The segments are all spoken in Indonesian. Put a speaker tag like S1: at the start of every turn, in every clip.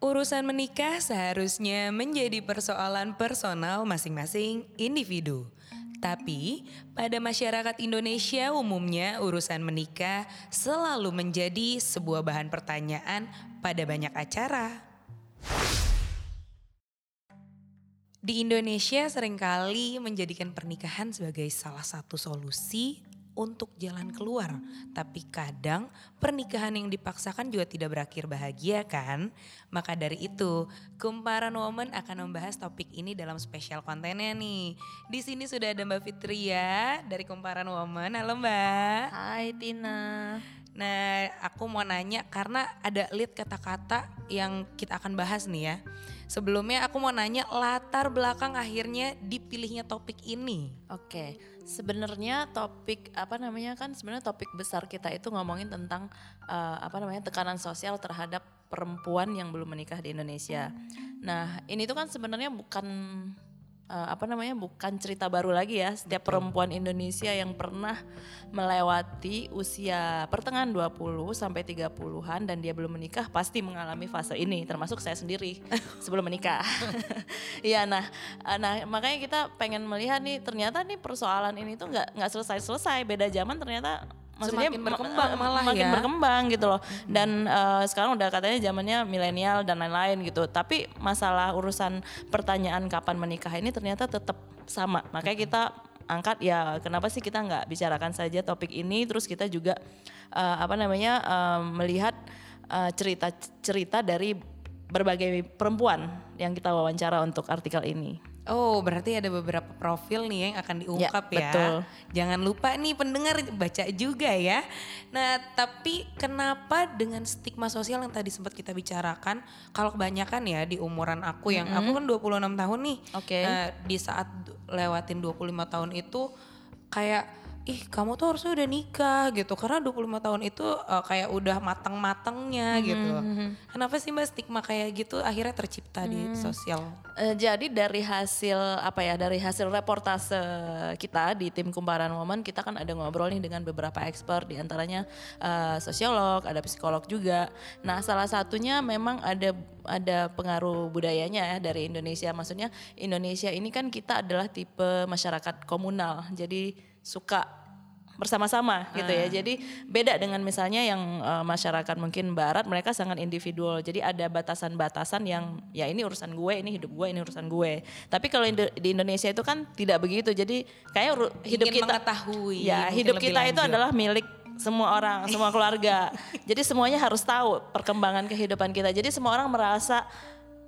S1: Urusan menikah seharusnya menjadi persoalan personal masing-masing individu. Tapi pada masyarakat Indonesia umumnya urusan menikah selalu menjadi sebuah bahan pertanyaan pada banyak acara. Di Indonesia sering kali menjadikan pernikahan sebagai salah satu solusi untuk jalan keluar. Tapi kadang pernikahan yang dipaksakan juga tidak berakhir bahagia kan? Maka dari itu, Kumparan Woman akan membahas topik ini dalam spesial kontennya nih. Di sini sudah ada Mbak Fitria dari Kumparan Woman. Halo Mbak.
S2: Hai Tina.
S1: Nah, aku mau nanya karena ada lead kata-kata yang kita akan bahas nih ya. Sebelumnya aku mau nanya latar belakang akhirnya dipilihnya topik ini.
S2: Oke, sebenarnya topik apa namanya kan sebenarnya topik besar kita itu ngomongin tentang uh, apa namanya tekanan sosial terhadap perempuan yang belum menikah di Indonesia. Nah, ini tuh kan sebenarnya bukan uh, apa namanya bukan cerita baru lagi ya. Setiap Betul. perempuan Indonesia yang pernah melewati usia pertengahan 20 sampai 30-an dan dia belum menikah pasti mengalami fase ini termasuk saya sendiri sebelum menikah. Iya nah eh, nah makanya kita pengen melihat nih ternyata nih persoalan ini tuh nggak nggak selesai-selesai beda zaman ternyata
S1: maksudnya semakin berkembang malah
S2: makin
S1: ya.
S2: berkembang gitu loh. Dan uh, sekarang udah katanya zamannya milenial dan lain-lain gitu. Tapi masalah urusan pertanyaan kapan menikah ini ternyata tetap sama. Makanya kita angkat ya kenapa sih kita nggak bicarakan saja topik ini terus kita juga uh, apa namanya uh, melihat cerita-cerita uh, dari berbagai perempuan yang kita wawancara untuk artikel ini.
S1: Oh, berarti ada beberapa profil nih yang akan diungkap ya. ya. Betul. Jangan lupa nih pendengar baca juga ya. Nah, tapi kenapa dengan stigma sosial yang tadi sempat kita bicarakan, kalau kebanyakan ya di umuran aku yang mm -hmm. aku kan 26 tahun nih.
S2: Oke. Okay.
S1: Nah, di saat lewatin 25 tahun itu kayak ih kamu tuh harusnya udah nikah gitu karena 25 tahun itu uh, kayak udah matang-matangnya hmm. gitu. Kenapa sih Mbak stigma kayak gitu akhirnya tercipta hmm. di sosial?
S2: Uh, jadi dari hasil apa ya dari hasil reportase kita di tim Kumparan Woman kita kan ada ngobrol nih dengan beberapa expert di antaranya uh, sosiolog, ada psikolog juga. Nah salah satunya memang ada ada pengaruh budayanya ya dari Indonesia. Maksudnya Indonesia ini kan kita adalah tipe masyarakat komunal. Jadi suka bersama-sama gitu ya. Ah. Jadi beda dengan misalnya yang uh, masyarakat mungkin barat mereka sangat individual. Jadi ada batasan-batasan yang ya ini urusan gue, ini hidup gue, ini urusan gue. Tapi kalau di Indonesia itu kan tidak begitu. Jadi kayak hidup
S1: Ingin
S2: kita
S1: mengetahui.
S2: Ya, hidup kita lanjut. itu adalah milik semua orang, semua keluarga. Jadi semuanya harus tahu perkembangan kehidupan kita. Jadi semua orang merasa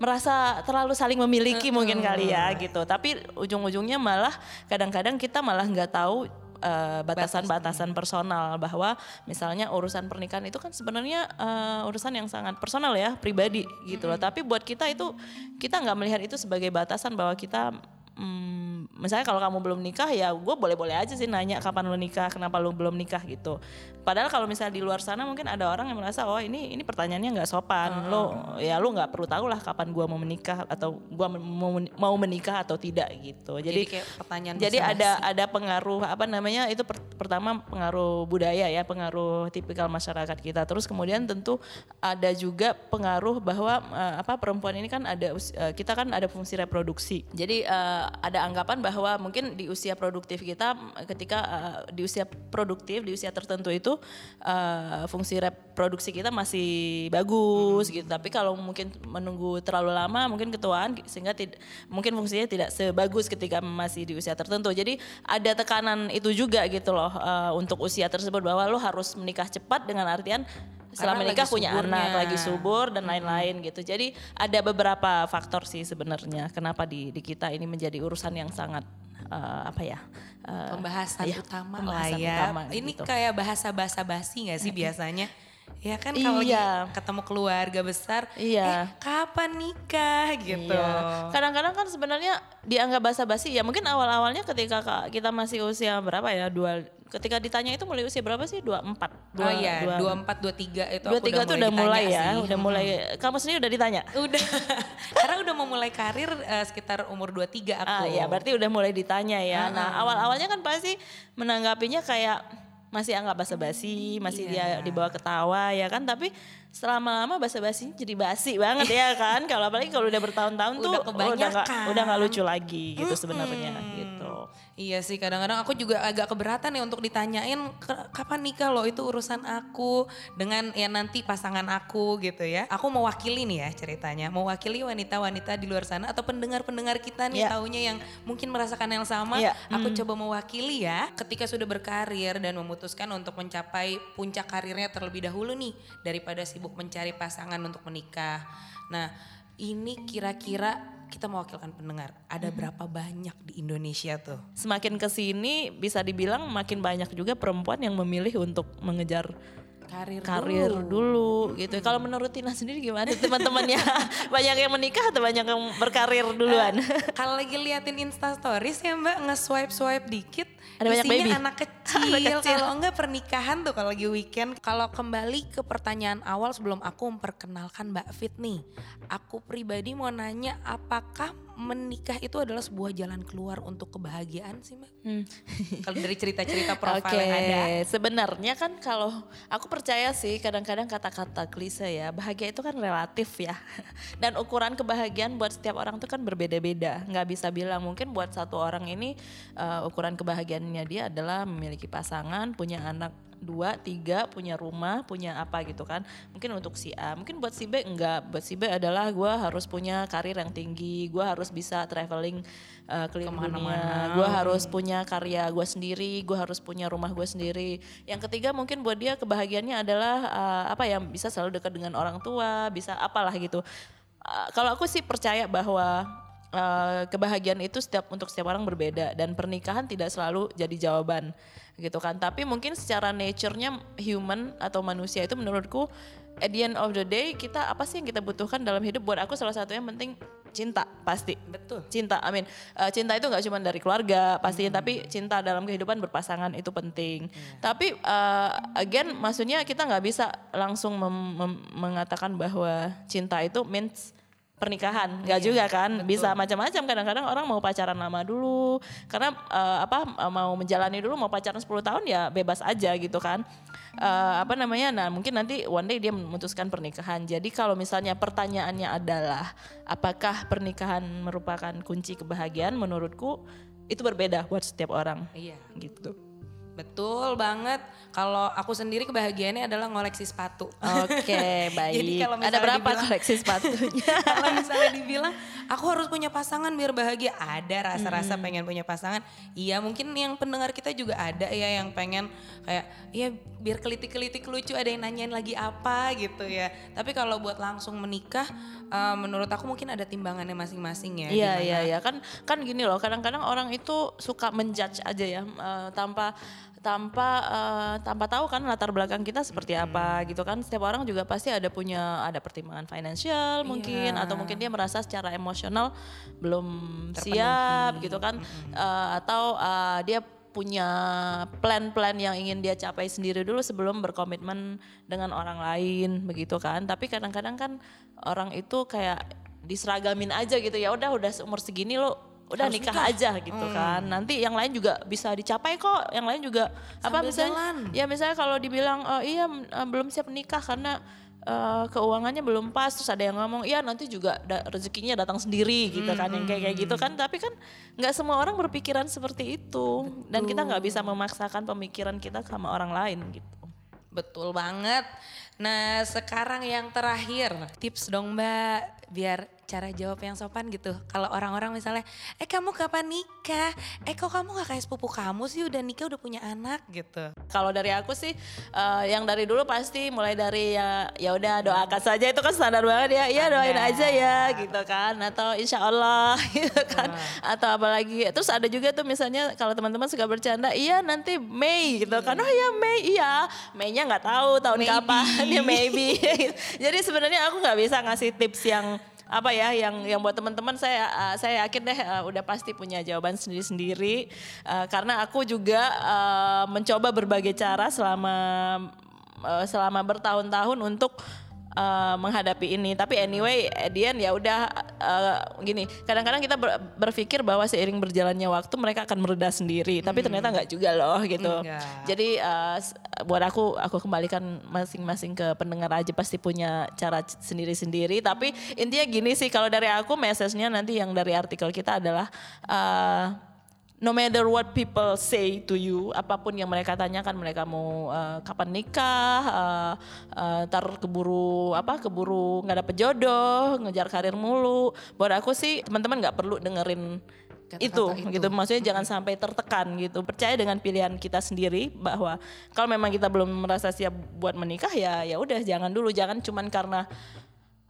S2: merasa terlalu saling memiliki mungkin kali ya gitu. Tapi ujung-ujungnya malah kadang-kadang kita malah nggak tahu uh, batasan-batasan personal bahwa misalnya urusan pernikahan itu kan sebenarnya uh, urusan yang sangat personal ya pribadi gitu loh. Tapi buat kita itu kita nggak melihat itu sebagai batasan bahwa kita hmm, misalnya kalau kamu belum nikah ya gue boleh-boleh aja sih nanya kapan lu nikah, kenapa lu belum nikah gitu. Padahal kalau misalnya di luar sana mungkin ada orang yang merasa oh ini ini pertanyaannya nggak sopan, uh -huh. lo ya lu nggak perlu tahu lah kapan gue mau menikah atau gue mau mau menikah atau tidak gitu. Jadi,
S1: jadi pertanyaan
S2: jadi ada ada pengaruh apa namanya itu per, pertama pengaruh budaya ya, pengaruh tipikal masyarakat kita. Terus kemudian tentu ada juga pengaruh bahwa uh, apa perempuan ini kan ada uh, kita kan ada fungsi reproduksi. Jadi uh, ada anggapan bahwa mungkin di usia produktif kita ketika uh, di usia produktif di usia tertentu itu uh, fungsi reproduksi kita masih bagus hmm. gitu. Tapi kalau mungkin menunggu terlalu lama mungkin ketuaan sehingga tidak mungkin fungsinya tidak sebagus ketika masih di usia tertentu. Jadi ada tekanan itu juga gitu loh uh, untuk usia tersebut bahwa lo harus menikah cepat dengan artian setelah menikah punya anak lagi subur dan lain-lain hmm. gitu. Jadi ada beberapa faktor sih sebenarnya kenapa di di kita ini menjadi urusan yang sangat uh, apa ya?
S1: Uh, pembahasan ya, utama pembahasan lah ya. Utama, ini gitu. kayak bahasa-bahasa basi nggak sih biasanya? Ya kan kalau iya. ketemu keluarga besar, iya. eh kapan nikah gitu. Iya.
S2: Kadang-kadang kan sebenarnya dianggap basa-basi ya mungkin awal-awalnya ketika kita masih usia berapa ya dua ketika ditanya itu mulai usia berapa sih? 24.
S1: Dua, oh iya, dua empat dua tiga itu
S2: 23 udah itu udah mulai ya, sih. udah mulai. Kamu sendiri udah ditanya?
S1: Udah. Karena udah mau mulai karir uh, sekitar umur 23 aku.
S2: Ah ya, berarti udah mulai ditanya ya. Uh -huh. Nah, awal-awalnya kan pasti menanggapinya kayak masih anggap basa-basi, masih
S1: Iya.
S2: dia dibawa ketawa ya kan, tapi selama-lama basa-basinya jadi basi banget ya kan. Kalau apalagi kalau udah bertahun-tahun tuh
S1: Udah
S2: oh, udah nggak
S1: kebanyakan.
S2: udah nggak lucu lagi gitu sebenarnya gitu.
S1: Iya sih kadang-kadang aku juga agak keberatan ya untuk ditanyain "Ke- kapan nikah loh itu urusan aku dengan ya nanti pasangan aku gitu ya. Aku mewakili nih ya ceritanya, mewakili wanita-wanita di luar sana atau pendengar-pendengar kita nih
S2: Iya.
S1: taunya yang mungkin merasakan yang sama.
S2: Iya,
S1: Aku coba mewakili ya ketika sudah berkarir dan memutuskan untuk mencapai puncak karirnya terlebih dahulu nih daripada sibuk mencari pasangan untuk menikah. Nah, ini kira-kira kita mewakilkan pendengar. Ada berapa banyak di Indonesia tuh?
S2: Semakin ke sini bisa dibilang makin banyak juga perempuan yang memilih untuk mengejar
S1: Karir,
S2: karir dulu, gitu. Kalau menurut Tina sendiri gimana teman-temannya? banyak yang menikah atau banyak yang berkarir duluan?
S1: Kalau lagi liatin Insta Stories ya Mbak nge-swipe swipe dikit
S2: Ada banyak baby.
S1: anak kecil.
S2: Anak kecil.
S1: Kalau enggak pernikahan tuh kalau lagi weekend. Kalau kembali ke pertanyaan awal sebelum aku memperkenalkan Mbak Fit nih. Aku pribadi mau nanya apakah menikah itu adalah sebuah jalan keluar untuk kebahagiaan sih Mbak?
S2: Hmm.
S1: Kalau dari cerita-cerita profil
S2: Oke,
S1: yang ada.
S2: sebenarnya kan kalau aku percaya sih kadang-kadang kata-kata klise ya, bahagia itu kan relatif ya. Dan ukuran kebahagiaan buat setiap orang tuh kan berbeda-beda. Nggak bisa bilang mungkin buat satu orang ini uh, ukuran kebahagiaannya dia adalah memiliki pasangan, punya anak dua, tiga, punya rumah, punya apa gitu kan. Mungkin untuk si A, mungkin buat si B enggak. Buat si B adalah gue harus punya karir yang tinggi, gue harus bisa traveling uh, keliling dunia,
S1: Ke mana-mana.
S2: gue harus punya karya gue sendiri, gue harus punya rumah gue sendiri. Yang ketiga mungkin buat dia kebahagiaannya adalah uh, apa ya bisa selalu dekat dengan orang tua, bisa apalah gitu. Uh, kalau aku sih percaya bahwa uh, kebahagiaan itu setiap untuk setiap orang berbeda. Dan pernikahan tidak selalu jadi jawaban gitu kan. Tapi mungkin secara nature-nya human atau manusia itu menurutku at the end of the day kita apa sih yang kita butuhkan dalam hidup? Buat aku salah satunya penting cinta pasti.
S1: Betul.
S2: cinta amin. Eh, cinta itu nggak cuma dari keluarga pastinya tapi cinta dalam kehidupan berpasangan itu penting. Tapi eh, again maksudnya kita nggak bisa langsung mengatakan bahwa cinta itu means pernikahan. Nggak juga kan? bisa macam-macam. Kadang-kadang orang mau pacaran lama dulu. Karena eh, apa eh, mau menjalani dulu mau pacaran 10 tahun ya bebas aja gitu kan. Eh, apa namanya? Nah mungkin nanti one day dia memutuskan pernikahan. Jadi kalau misalnya pertanyaannya adalah apakah pernikahan merupakan kunci kebahagiaan? Menurutku itu berbeda buat setiap orang.
S1: Iya.
S2: gitu
S1: Betul banget. Kalau aku sendiri kebahagiaannya adalah ngoleksi sepatu.
S2: oke baik.
S1: Jadi kalau
S2: ada berapa
S1: dibilang-
S2: koleksi sepatunya?
S1: Kalau misalnya dibilang aku harus punya pasangan biar bahagia. Ada rasa-rasa
S2: Hmm.
S1: pengen punya pasangan. Iya mungkin yang pendengar kita juga ada ya yang pengen kayak ya biar kelitik-kelitik lucu ada yang nanyain lagi apa gitu ya. Tapi kalau buat langsung menikah eh, menurut aku mungkin ada timbangannya masing-masing ya
S2: Iya iya iya. Kan kan gini loh kadang-kadang orang itu suka menjudge aja ya eh, tanpa tanpa eh, tanpa tahu kan latar belakang kita seperti apa gitu kan. Setiap orang juga pasti ada punya ada pertimbangan finansial mungkin atau mungkin dia merasa secara emosional belum siap gitu kan. Eh, atau eh, dia punya plan-plan yang ingin dia capai sendiri dulu sebelum berkomitmen dengan orang lain begitu kan. Tapi kadang-kadang kan orang itu kayak diseragamin aja gitu ya udah udah umur segini lo udah
S1: Harus
S2: nikah,
S1: nikah. Hmm.
S2: aja gitu kan. Nanti yang lain juga bisa dicapai kok. Yang lain juga apa
S1: Sambil
S2: misalnya
S1: jalan.
S2: ya misalnya kalau dibilang "Oh, iya eh, belum siap nikah karena eh, keuangannya belum pas. Terus ada yang ngomong iya nanti juga da- rezekinya datang sendiri gitu kan. Yang kayak kayak gitu kan. Tapi kan nggak semua orang berpikiran seperti itu. Dan kita nggak bisa memaksakan pemikiran kita sama orang lain gitu.
S1: Betul banget. Nah sekarang yang terakhir tips dong mbak biar cara jawab yang sopan gitu. Kalau orang-orang misalnya, eh kamu kapan nikah? Eh kok kamu gak kayak sepupu kamu sih udah nikah udah punya anak gitu.
S2: Kalau dari aku sih eh, yang dari dulu pasti mulai dari ya ya udah doakan saja itu kan standar banget ya. Iya doain aja ya gitu kan atau insya Allah gitu kan. Atau apalagi terus ada juga tuh misalnya kalau teman-teman suka bercanda, iya nanti Mei gitu kan. Oh iya Mei iya. Mei-nya nggak tahu tahun
S1: Maybe.
S2: kapan ya maybe. Jadi sebenarnya aku nggak bisa ngasih tips yang apa ya yang yang buat teman-teman saya uh, saya yakin deh uh, udah pasti punya jawaban sendiri-sendiri. Uh, karena aku juga uh, mencoba berbagai cara selama uh, selama bertahun-tahun untuk uh, menghadapi ini. Tapi anyway, Edian ya udah uh, gini. Kadang-kadang kita ber, berpikir bahwa seiring berjalannya waktu mereka akan mereda sendiri, tapi ternyata nggak juga loh gitu.
S1: Enggak.
S2: Jadi uh, buat aku aku kembalikan masing-masing ke pendengar aja pasti punya cara sendiri-sendiri. Tapi intinya gini sih kalau dari aku message-nya nanti yang dari artikel kita adalah uh, no matter what people say to you, apa pun yang mereka tanyakan, mereka mau uh, kapan nikah, uh, uh, tar keburu apa, keburu nggak dapet jodoh, ngejar karir mulu. Buat aku sih teman-teman nggak perlu dengerin
S1: Kata-kata
S2: itu,
S1: itu.
S2: gitu. Maksudnya jangan sampai tertekan gitu. Percaya dengan pilihan kita sendiri bahwa kalau memang kita belum merasa siap buat menikah ya ya udah jangan dulu, jangan cuman karena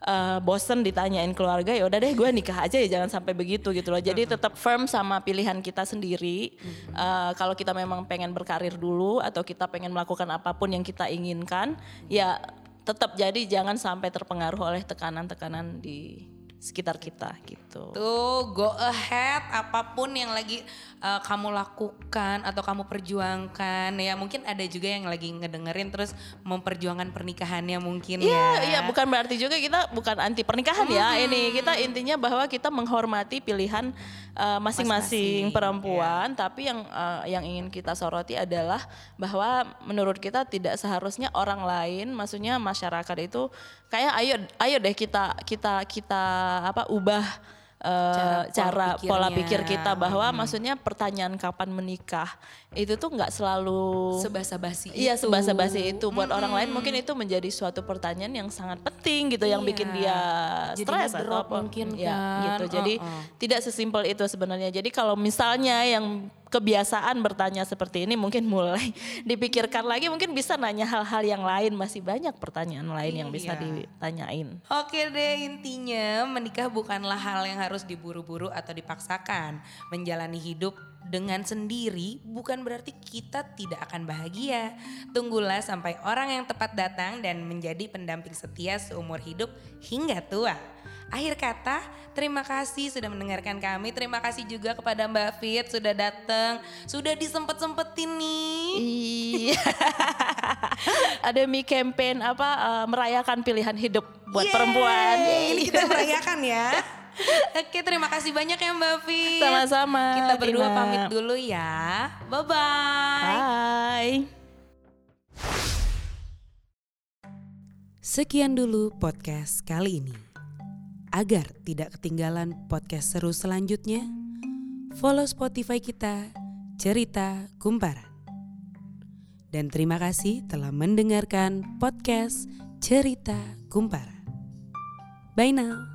S2: uh, bosen ditanyain keluarga ya udah deh gue nikah aja ya jangan sampai begitu gitu loh. Jadi tetap firm sama pilihan kita sendiri. Uh, kalau kita memang pengen berkarir dulu atau kita pengen melakukan apa pun yang kita inginkan ya tetap jadi jangan sampai terpengaruh oleh tekanan-tekanan di sekitar kita gitu.
S1: Tuh go ahead apa pun yang lagi uh, kamu lakukan atau kamu perjuangkan ya mungkin ada juga yang lagi ngedengerin terus memperjuangkan pernikahannya mungkin
S2: Iya,
S1: ya.
S2: iya bukan berarti juga kita bukan anti pernikahan ya.
S1: Hmm.
S2: Ini kita intinya bahwa kita menghormati pilihan uh, masing-masing
S1: Masing-masing,
S2: perempuan, tapi yang uh, yang ingin kita soroti adalah bahwa menurut kita tidak seharusnya orang lain, maksudnya masyarakat itu kayak ayo ayo deh kita kita kita apa ubah uh,
S1: Cara
S2: cara,
S1: pola
S2: pola pikir kita bahwa maksudnya pertanyaan kapan menikah itu tuh nggak selalu
S1: sebasa-basi
S2: Iya sebasa-basi itu. Buat orang lain mungkin itu menjadi suatu pertanyaan yang sangat penting gitu yang bikin
S1: Iya.
S2: dia stres atau apa.
S1: mungkin
S2: Ya,
S1: kan.
S2: gitu jadi
S1: Uh-uh.
S2: tidak sesimpel itu sebenarnya. Jadi kalau misalnya yang kebiasaan bertanya seperti ini mungkin mulai dipikirkan lagi mungkin bisa nanya hal-hal yang lain masih banyak pertanyaan lain yang bisa
S1: Iya.
S2: ditanyain
S1: Oke deh intinya menikah bukanlah hal yang harus diburu-buru atau dipaksakan. Menjalani hidup dengan sendiri bukan berarti kita tidak akan bahagia. Tunggulah sampai orang yang tepat datang dan menjadi pendamping setia seumur hidup hingga tua. Akhir kata, terima kasih sudah mendengarkan kami. Terima kasih juga kepada Mbak Fit sudah datang, sudah disempet-sempetin nih.
S2: Iya. Ada mi campaign apa eh, merayakan pilihan hidup buat
S1: Yeay,
S2: perempuan.
S1: Ini kita merayakan ya. Oke, terima kasih banyak ya Mbak Fit.
S2: Sama-sama,
S1: Kita berdua
S2: Tina.
S1: pamit dulu ya. Bye-bye.
S2: Bye.
S1: Sekian dulu podcast kali ini. Agar tidak ketinggalan podcast seru selanjutnya, follow Spotify kita, Cerita Kumparan. Dan terima kasih telah mendengarkan podcast Cerita Kumparan. Bye now.